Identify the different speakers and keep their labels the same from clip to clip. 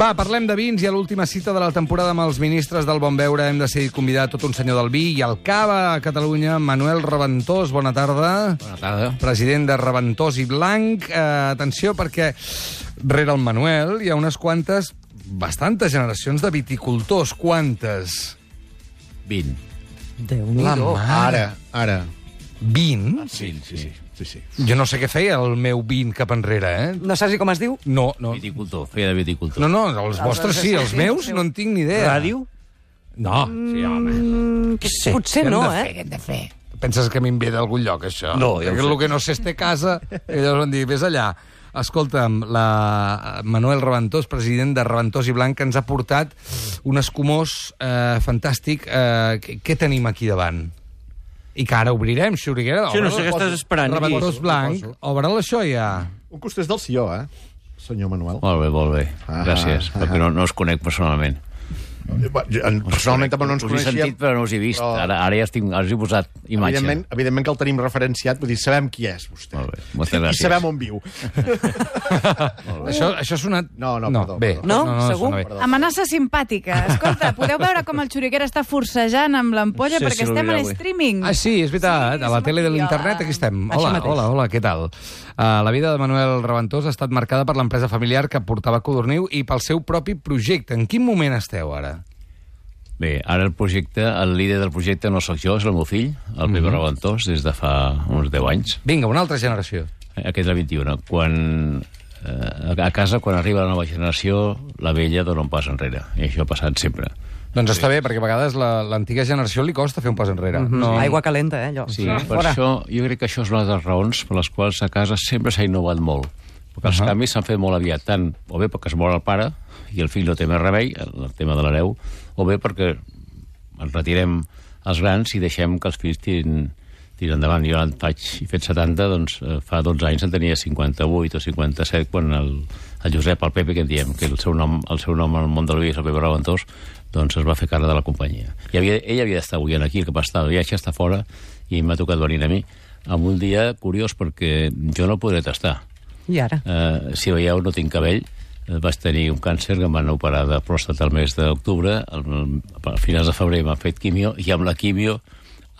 Speaker 1: Va, parlem de vins i a l'última cita de la temporada amb els ministres del Bon Veure hem decidit convidar tot un senyor del vi i el cava a Catalunya, Manuel Reventós. Bona tarda.
Speaker 2: Bona tarda.
Speaker 1: President de Reventós i Blanc. Eh, atenció, perquè rere el Manuel hi ha unes quantes, bastantes generacions de viticultors. Quantes?
Speaker 2: 20.
Speaker 1: La mare.
Speaker 3: Ara, ara.
Speaker 1: 20?
Speaker 2: Sí, sí, sí.
Speaker 3: Sí, sí.
Speaker 1: Jo no sé què feia el meu 20 cap enrere, eh?
Speaker 4: No saps ni com es diu?
Speaker 1: No, no.
Speaker 2: Viticultor, feia de viticultor.
Speaker 1: No, no, els vostres sí, els meus no en tinc ni idea.
Speaker 2: Ràdio?
Speaker 1: No, sí, home.
Speaker 4: Mm,
Speaker 1: sé.
Speaker 4: Potser
Speaker 1: Què
Speaker 4: no, eh?
Speaker 1: Què hem de fer? Penses que ve d'algun lloc, això?
Speaker 2: No, ja ho
Speaker 1: Perquè
Speaker 2: sé.
Speaker 1: el que no sé és té casa, i llavors van dir, vés allà. Escolta'm, la Manuel Reventós, president de Reventós i Blanc, ens ha portat un escumós eh, fantàstic. Eh, què, què tenim aquí davant? I que ara obrirem, Xuriguera.
Speaker 2: Sí, no sé què estàs esperant.
Speaker 1: Reventós
Speaker 3: Poso,
Speaker 1: Blanc, obre'l això ja.
Speaker 3: Un costés del Sió, eh, senyor Manuel.
Speaker 2: Molt bé, molt bé.
Speaker 3: Ah,
Speaker 2: Gràcies,
Speaker 3: ah,
Speaker 2: perquè no, no us conec personalment.
Speaker 3: Eh, jo, Personalment tampoc no ens
Speaker 2: us he
Speaker 3: coneixíem.
Speaker 2: sentit, però no us he vist.
Speaker 3: però-
Speaker 2: Ara, ara ja estic, us he posat imatge.
Speaker 3: Evidentment, evidentment que el tenim referenciat, vull dir, sabem qui és vostè.
Speaker 2: Molt bé, moltes
Speaker 3: I
Speaker 2: gràcies.
Speaker 3: sabem on viu.
Speaker 1: Això, això ha sonat...
Speaker 3: No, no,
Speaker 1: no
Speaker 3: perdó,
Speaker 1: bé.
Speaker 3: perdó.
Speaker 4: No? Segur?
Speaker 1: sona bé.
Speaker 3: Perdó.
Speaker 5: Amenaça simpàtica. Escolta, podeu veure com el xuriguera està forcejant amb l'ampolla
Speaker 2: Sí,
Speaker 5: perquè
Speaker 2: sí,
Speaker 5: estem en
Speaker 2: l'obrireu,
Speaker 5: streaming.
Speaker 1: Ah, sí, és veritat.
Speaker 5: Sí,
Speaker 1: a la tele de l'internet
Speaker 5: hola.
Speaker 1: aquí estem. Hola, hola, hola, què tal? Uh, la vida de Manuel Reventós ha estat marcada per l'empresa familiar que portava Codorniu i pel seu propi projecte. En quin moment esteu ara?
Speaker 2: Bé, ara el projecte, el líder del projecte no sóc jo, és el meu fill, el Pepe Reventós, des de fa uns 10 anys.
Speaker 1: Vinga, una altra generació.
Speaker 2: Aquest és el 21. Quan, eh, a casa, quan arriba la nova generació, la vella dona un pas enrere. I això ha passat sempre.
Speaker 1: Doncs està bé, perquè a vegades la- l'antiga generació li costa fer un pas enrere.
Speaker 4: No. Aigua calenta, eh, allò.
Speaker 2: Sí, per això jo crec que això és una de les raons per les quals a casa sempre s'ha innovat molt. Perquè els
Speaker 1: Ahà.
Speaker 2: canvis s'han fet molt aviat, tant o bé perquè es mor el pare i el fill no té més remei, el, tema de l'hereu, o bé perquè ens retirem els grans i deixem que els fills tirin, tirin endavant. Jo en faig, he fet 70, doncs eh, fa 12 anys en tenia 58 o 57 quan el, el Josep, el Pepe, que en diem, que el seu nom, el seu nom al món del vi és el Pepe Raventós, doncs es va fer càrrec de la companyia. I havia, ell havia d'estar avui aquí, el que va estar de viatge, està fora, i m'ha tocat venir a mi, amb un dia curiós perquè jo no podré tastar.
Speaker 4: I ara?
Speaker 2: Eh, si veieu, no tinc cabell. Eh, Vaig tenir un càncer que em van operar de pròstata el mes d'octubre. A finals de febrer m'han fet quimio i amb la quimio,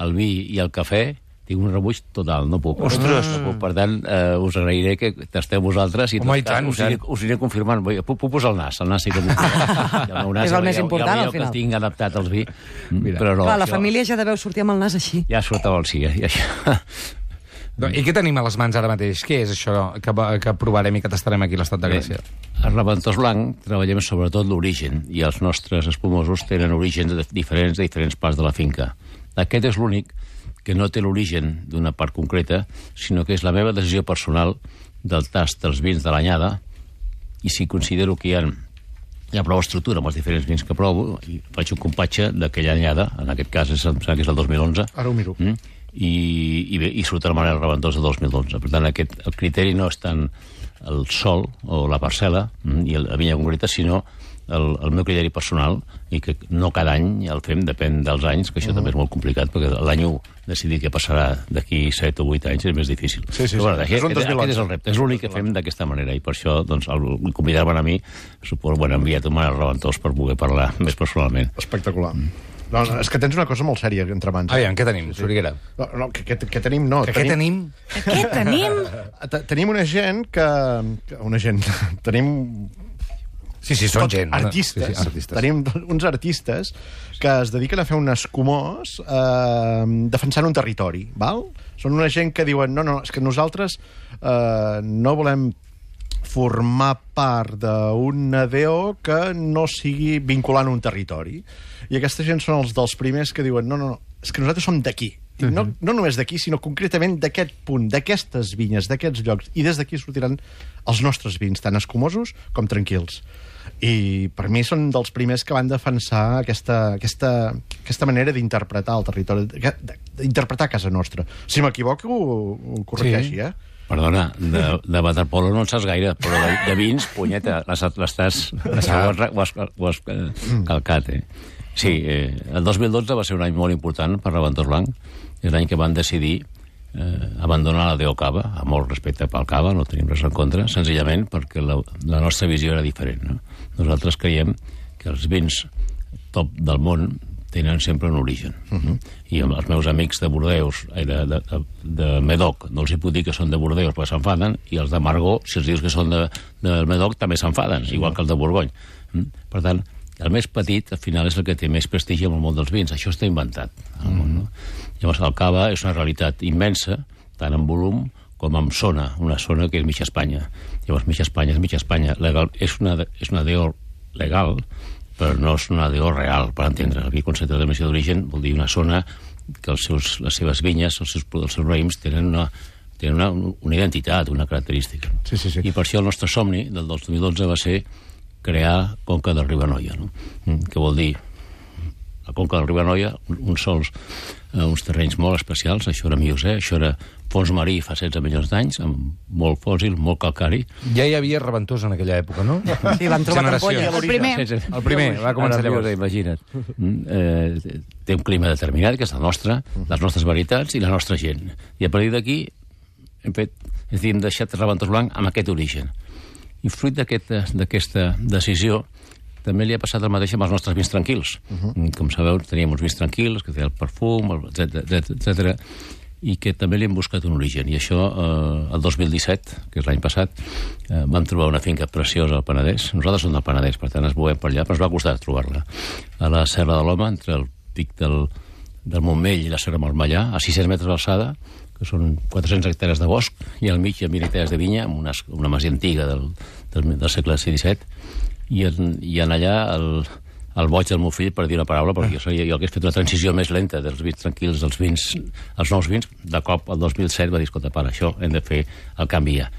Speaker 2: el vi i el cafè tinc un rebuig total, no puc. Ostres! No puc. Per tant, eh, us agrairé que tasteu vosaltres i,
Speaker 1: Home,
Speaker 2: tot
Speaker 1: i tant,
Speaker 2: us, aniré, us aniré confirmant. Vull- Puc, puc posar el nas, el nas sí que puc. posar.
Speaker 4: És
Speaker 2: ja
Speaker 4: el més important,
Speaker 2: ja
Speaker 4: al final.
Speaker 2: que tinc adaptat al vi,
Speaker 1: Mira.
Speaker 2: però no.
Speaker 4: Clar, la
Speaker 2: això
Speaker 4: família ja deveu sortir amb el nas així.
Speaker 2: Ja sortava el sí, eh? I això...
Speaker 1: I què tenim a les mans ara mateix? Què és això que, que provarem i que tastarem aquí a l'Estat de Gràcia?
Speaker 2: A Reventós Blanc treballem sobretot l'origen i els nostres espumosos tenen orígens de- diferents de diferents parts de la finca. Aquest és l'únic que no té l'origen d'una part concreta, sinó que és la meva decisió personal del tast dels vins de l'anyada i si considero que hi ha, hi ha prou estructura amb els diferents vins que provo, i faig un compatge d'aquella anyada, en aquest cas és, em sembla que és el 2011,
Speaker 3: Ara ho miro.
Speaker 2: Mm? I, i, bé, i surt el Manel Reventós de 2012. Per tant, aquest, el criteri no és tant el sol o la parcel·la mm, i la vinya concreta, sinó el, el meu criteri personal i que no cada any el fem, depèn dels anys, que això també és molt complicat, perquè l'any 1 decidir què passarà d'aquí 7 o 8 anys és més difícil.
Speaker 3: Sí, sí,
Speaker 2: Però, bueno,
Speaker 3: sí. És un
Speaker 2: aquest,
Speaker 3: 2011.
Speaker 2: aquest és el repte, és l'únic que fem d'aquesta manera i per això doncs, el convidar-me a mi suposo, bueno, enviat un Manel Reventós per poder parlar més personalment.
Speaker 3: Espectacular. No, no, és que tens una cosa molt sèria entre mans.
Speaker 1: Aviam, què tenim, Soriguera?
Speaker 3: No, no, que, que, que tenim, no.
Speaker 1: Que què tenim?
Speaker 5: Què tenim?
Speaker 3: Te- Tenim una gent que... Una gent... Tenim
Speaker 1: Sí, sí, són
Speaker 3: tots
Speaker 1: gent.
Speaker 3: artistes.
Speaker 1: Sí, sí, artistes.
Speaker 3: Tenim uns artistes que es dediquen a fer un escumós eh, defensant un territori, val? Són una gent que diuen, no, no, és que nosaltres eh, no volem formar part d'un ADO que no sigui vinculant un territori. I aquesta gent són els dels primers que diuen, no, no, no, és que nosaltres som d'aquí. No, no només d'aquí, sinó concretament d'aquest punt, d'aquestes vinyes, d'aquests llocs. I des d'aquí sortiran els nostres vins, tant escumosos com tranquils. I per mi són dels primers que van defensar aquesta, aquesta, aquesta manera d'interpretar el territori, d'interpretar casa nostra. Si m'equivoco, ho corregeixi,
Speaker 1: Sí.
Speaker 3: eh?
Speaker 2: Perdona, de, de waterpolo no en saps gaire, però de, de vins, punyeta, les- l'estàs... Ho has, ho has, ho has calcat, eh? Sí, eh, el 2012 va ser un any molt important per Reventós Blanc. És l'any que van decidir eh, abandonar la Déu Cava, amb molt respecte pel Cava, no tenim res en contra, senzillament perquè la, la nostra visió era diferent. No? Nosaltres creiem que els vins top del món tenen sempre un origen. Uh -huh. I amb els meus amics de Bordeus, eh, de, de, de, Medoc, no els hi puc dir que són de Bordeus perquè s'enfaden, i els de Margó, si els dius que són de, de Medoc, també s'enfaden, sí. igual que el de Borgony. Mm? Per tant, el més petit, al final, és el que té més prestigi en el món dels vins. Això està inventat. Al món, no? Llavors, el cava és una realitat immensa, tant en volum com en zona, una zona que és mitja Espanya. Llavors, mitja Espanya és mitja Espanya. Legal, és una, és una DO legal, però no és una DO real, per entendre. Aquí, concepte de denominació d'origen vol dir una zona que els seus, les seves vinyes, els seus, els seus raïms, tenen una, tenen una, una identitat, una característica.
Speaker 1: Sí, sí, sí.
Speaker 2: I per això el nostre somni del 2012 va ser crear Conca del Ribanoia, no? Mm, que vol dir la Conca del Ribanoia, uns sols, eh, uns terrenys molt especials, això era Miocè, això era fons marí fa 16 milions d'anys, amb molt fòssil, molt calcari.
Speaker 1: Ja hi havia reventós en aquella època, no?
Speaker 4: Sí, l'han trobat
Speaker 1: Generacions.
Speaker 4: ampolla.
Speaker 5: El primer.
Speaker 1: El primer, va començar llavors.
Speaker 2: Imagina't. Mm, eh, té un clima determinat, que és el nostre, les nostres varietats i la nostra gent. I a partir d'aquí hem fet, és a dir, hem deixat Reventós Blanc amb aquest origen. I fruit d'aquesta aquest, decisió també li ha passat el mateix amb els nostres vins tranquils. Uh -huh. Com sabeu, teníem uns vins tranquils, que tenen el perfum, etc i que també li hem buscat un origen. I això, eh, el 2017, que és l'any passat, eh, vam trobar una finca preciosa al Penedès. Nosaltres som del Penedès, per tant ens movem per allà, però ens va costar trobar-la. A la Serra de l'Home, entre el pic del, del Montmell i la Serra Marmellà, a 600 metres d'alçada, que són 400 hectàrees de bosc, i al mig hi ha 1.000 hectàrees de vinya, amb una, una masia antiga del, del, del segle XVII, i en, i en allà el, el boig del meu fill, per dir una paraula, perquè jo, seria, jo hagués fet una transició més lenta dels vins tranquils als vins, als nous vins, de cop el 2007 va dir, escolta, pare, això hem de fer el canvi ja.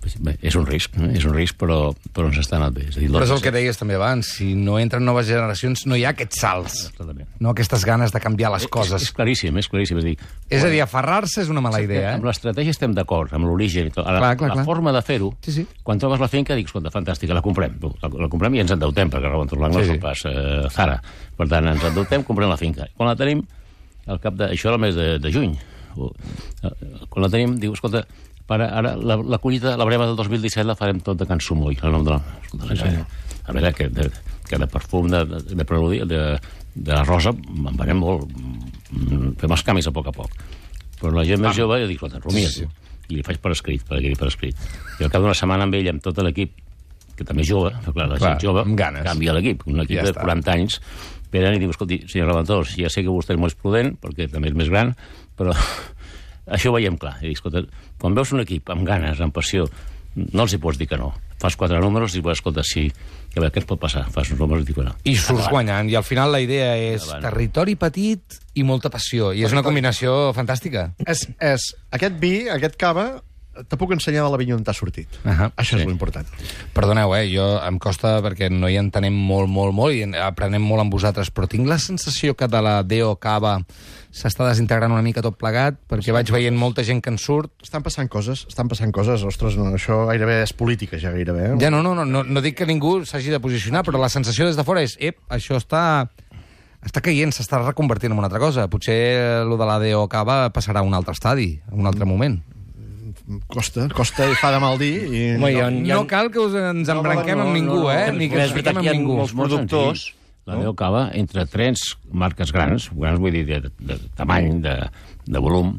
Speaker 2: Bé, és un risc, eh? és un risc, però, però ens està anant bé. És a dir,
Speaker 1: Però és el que deies també abans, si no entren noves generacions no hi ha aquests salts,
Speaker 2: Exactament.
Speaker 1: no aquestes ganes de canviar les
Speaker 2: És, és
Speaker 1: coses.
Speaker 2: claríssim, és claríssim. És a dir,
Speaker 1: És a dir, aferrar-se és una mala idea,
Speaker 2: Amb
Speaker 1: eh?
Speaker 2: l'estratègia estem d'acord, amb l'origen i tot. Ara,
Speaker 1: Clar, clar,
Speaker 2: la
Speaker 1: clar.
Speaker 2: forma de fer-ho,
Speaker 1: Sí, sí.
Speaker 2: quan trobes la finca, dius, escolta, fantàstica, la comprem. La, la comprem i ens endeutem, perquè Reventós Blanc no
Speaker 1: Sí,
Speaker 2: sí,
Speaker 1: sí.
Speaker 2: sí. pas eh, Zara. Per tant, ens endeutem, comprem la finca. Quan la tenim, al cap de... Això era el mes de, de juny. Eh, quan la tenim, diu, escolta, pare, ara la, la collita, la breva del 2017 la farem tot de Can Sumoy, el nom de la... Escolta, sí, a veure, que de, que de perfum, de, de, de preludi, de, de la rosa, en venem molt. Mm, Fem els canvis a poc a poc. Però la gent més jove, jo dic, rumia,
Speaker 1: Sí, sí.
Speaker 2: li faig per escrit, per aquí per escrit. I al cap d'una setmana amb ell, amb tot l'equip, que també és jove, però clar, la
Speaker 1: Clar,
Speaker 2: gent jove canvia l'equip. Un equip
Speaker 1: Ja
Speaker 2: de
Speaker 1: està.
Speaker 2: 40 anys venen i diu, escolti, senyor Raventós, ja sé que vostè és molt prudent, perquè també és més gran, però això ho veiem clar. I dic, escolta, quan veus un equip amb ganes, amb passió, no els hi pots dir que no. Fas quatre números i dius, escolta, sí, que a veure, què et pot passar? Fas uns números i dius que no.
Speaker 1: I surts guanyant, i al final la idea és
Speaker 2: Endavant.
Speaker 1: territori petit i molta passió, i és una combinació fantàstica.
Speaker 3: És, és, aquest vi, aquest cava, ensenyar de la vinya on t'ha sortit.
Speaker 1: Ahà.
Speaker 3: Això
Speaker 2: Sí.
Speaker 3: és l'important.
Speaker 1: Perdoneu, eh? jo em costa perquè no hi entenem molt, molt, molt i en- aprenem molt amb vosaltres, però tinc la sensació que de la Deo Cava s'està desintegrant una mica tot plegat, perquè vaig veient molta gent que en surt.
Speaker 3: Estan passant coses, estan passant coses. Ostres, no, això gairebé és política, ja gairebé. Eh?
Speaker 1: Ja no, no, no, no, no dic que ningú s'hagi de posicionar, però la sensació des de fora és, ep, això està, està caient, s'està reconvertint en una altra cosa. Potser lo de la Deo Cava passarà a un altre estadi, a un altre moment.
Speaker 3: Costa, costa i fa de mal dir. I
Speaker 6: Home, ha-
Speaker 1: No, no cal que us ens embranquem
Speaker 6: no,
Speaker 1: amb
Speaker 6: no,
Speaker 1: ningú,
Speaker 6: no,
Speaker 1: eh?
Speaker 6: no,
Speaker 1: Ni que
Speaker 6: és
Speaker 1: ens
Speaker 6: veritat
Speaker 1: fiquem
Speaker 6: que hi
Speaker 1: amb
Speaker 6: ha
Speaker 1: ningú.
Speaker 6: molts
Speaker 2: Molt
Speaker 6: productors.
Speaker 2: La no? cava entre tres marques grans, grans vull dir de, de, de tamany, de, de volum,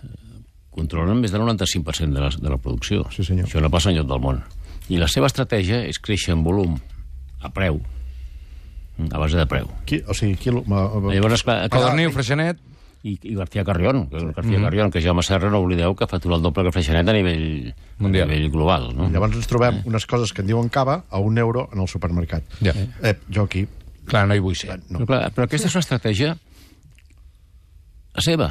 Speaker 2: eh, controlen més del 95% de la, de la producció.
Speaker 3: Sí, senyor.
Speaker 2: Això no passa enlloc del món. I la seva estratègia és créixer en volum, a preu, a base de preu.
Speaker 3: Qui, o sigui, qui... Ma, ma,
Speaker 2: Llavors, esclar,
Speaker 1: Codorniu, Freixenet...
Speaker 2: i, i García Carrión, que García Carrión, que Jaume Serra, no oblideu que factura el doble que Freixenet a nivell,
Speaker 1: Mundial.
Speaker 2: a nivell global. No?
Speaker 3: Llavors ens trobem unes coses que en diuen cava a un euro en el supermercat.
Speaker 1: Ja.
Speaker 3: Eh, jo aquí...
Speaker 1: Clar, no hi vull ser.
Speaker 3: No.
Speaker 2: Però, clar, però aquesta és una estratègia la seva.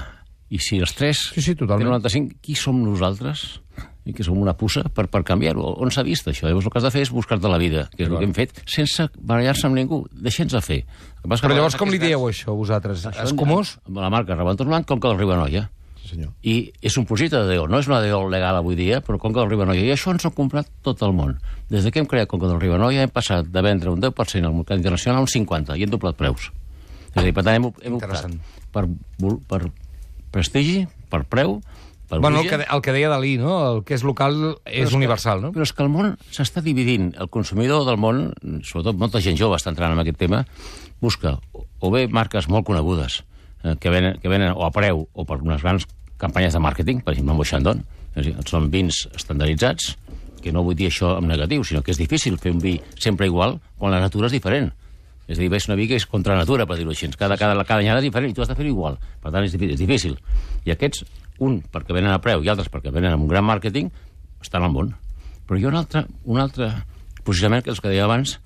Speaker 2: I si els tres
Speaker 1: Sí, sí, totalment.
Speaker 2: tenen 95, qui som nosaltres? I que som una puça per, per canviar-ho. On s'ha vist això? Llavors el que has de fer és buscar-te la vida, que és el que hem fet, sense barallar-se amb ningú. Fer. El que passa és que
Speaker 1: Però llavors com li dieu
Speaker 2: grans-
Speaker 1: això, vosaltres?
Speaker 2: Això
Speaker 1: Escumós?
Speaker 2: Amb la marca Reventós Blanc, Conca del Ribanoia.
Speaker 3: Sí, senyor.
Speaker 2: I és un projecte de DO, no és una DO legal avui dia, però Conca del Ribanoia. I això ens ho ha comprat tot el món. Des de que hem creat Conca del Ribanoia hem passat de vendre un 10% al mercat internacional a un 50% i hem doblat preus. És a dir, per tant, hem, hem optat per, per prestigi, per preu,
Speaker 1: Bueno, el que, el que deia Dalí, no? El que és local és
Speaker 2: que-
Speaker 1: universal, no?
Speaker 2: Però és que el món s'està dividint. El consumidor del món, sobretot molta gent jove està entrant en aquest tema, busca o- bé marques molt conegudes eh, que, venen, que venen o a preu o per unes grans campanyes de màrqueting, per exemple, amb Chandon, és dir, són vins estandarditzats, que no vull dir això en negatiu, sinó que és difícil fer un vi sempre igual quan la natura és diferent. És a dir, és una que és contra natura, per dir-ho així. Cada, cada, cada anyada és diferent i tu has de fer-ho igual. Per tant, és, és difícil. I aquests, un perquè venen a preu i altres perquè venen amb un gran màrqueting, estan al món. Però hi ha un altre, un altre posicionament que els que deia abans,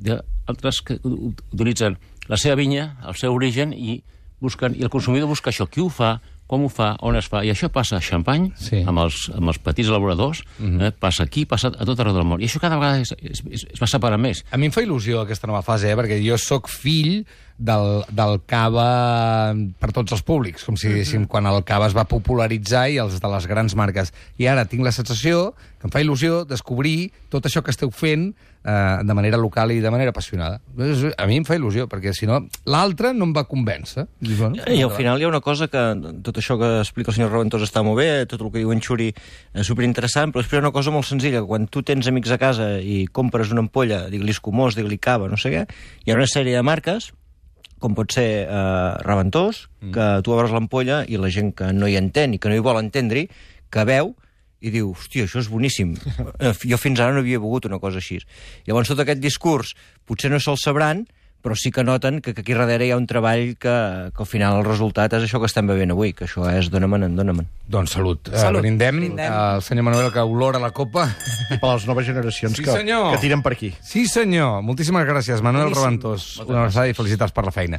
Speaker 2: d'altres que utilitzen la seva vinya, el seu origen, i busquen i el consumidor busca això. Qui ho fa, com ho fa, on es fa. I això passa a Xampany,
Speaker 1: Sí.
Speaker 2: amb, els, amb els petits elaboradors, eh, passa aquí, passa a tot arreu del món. I això cada vegada es, es, es, es va separant més.
Speaker 1: A mi em fa il·lusió aquesta nova fase, eh? perquè jo sóc fill del, del cava per tots els públics, com si diguéssim, quan el cava es va popularitzar i els de les grans marques. I ara tinc la sensació que em fa il·lusió descobrir tot això que esteu fent eh, de manera local i de manera apassionada. A mi em fa il·lusió, perquè si no, l'altre no em va convèncer. I, bueno,
Speaker 6: I al final hi ha una cosa que tot això que explica el senyor Reventós està molt bé, tot el que diu en Xuri és superinteressant, però després hi ha una cosa molt senzilla, quan tu tens amics a casa i compres una ampolla, digue-li escumós, digue-li cava, no sé què, hi ha una sèrie de marques com pot ser eh, Reventós, que tu obres l'ampolla i la gent que no hi entén i que no hi vol entendre-hi, que veu i diu, hòstia, això és boníssim. Eh, jo fins ara no havia begut una cosa així. Llavors, tot aquest discurs potser no se'l sabran, però sí que noten que, que aquí darrere hi ha un treball que, que al final el resultat és això que estem bevent avui, que això és dona-me'n en dona-me'n.
Speaker 1: Doncs salut.
Speaker 4: Salut.
Speaker 1: salut. brindem,
Speaker 4: Brindem.
Speaker 1: al senyor Manuel que olora la copa.
Speaker 3: I per les noves generacions
Speaker 1: Sí,
Speaker 3: que,
Speaker 1: senyor.
Speaker 3: que tiren per aquí.
Speaker 1: Sí, senyor. Moltíssimes gràcies, Manuel. Reventós. Una abraçada i felicitats per la feina.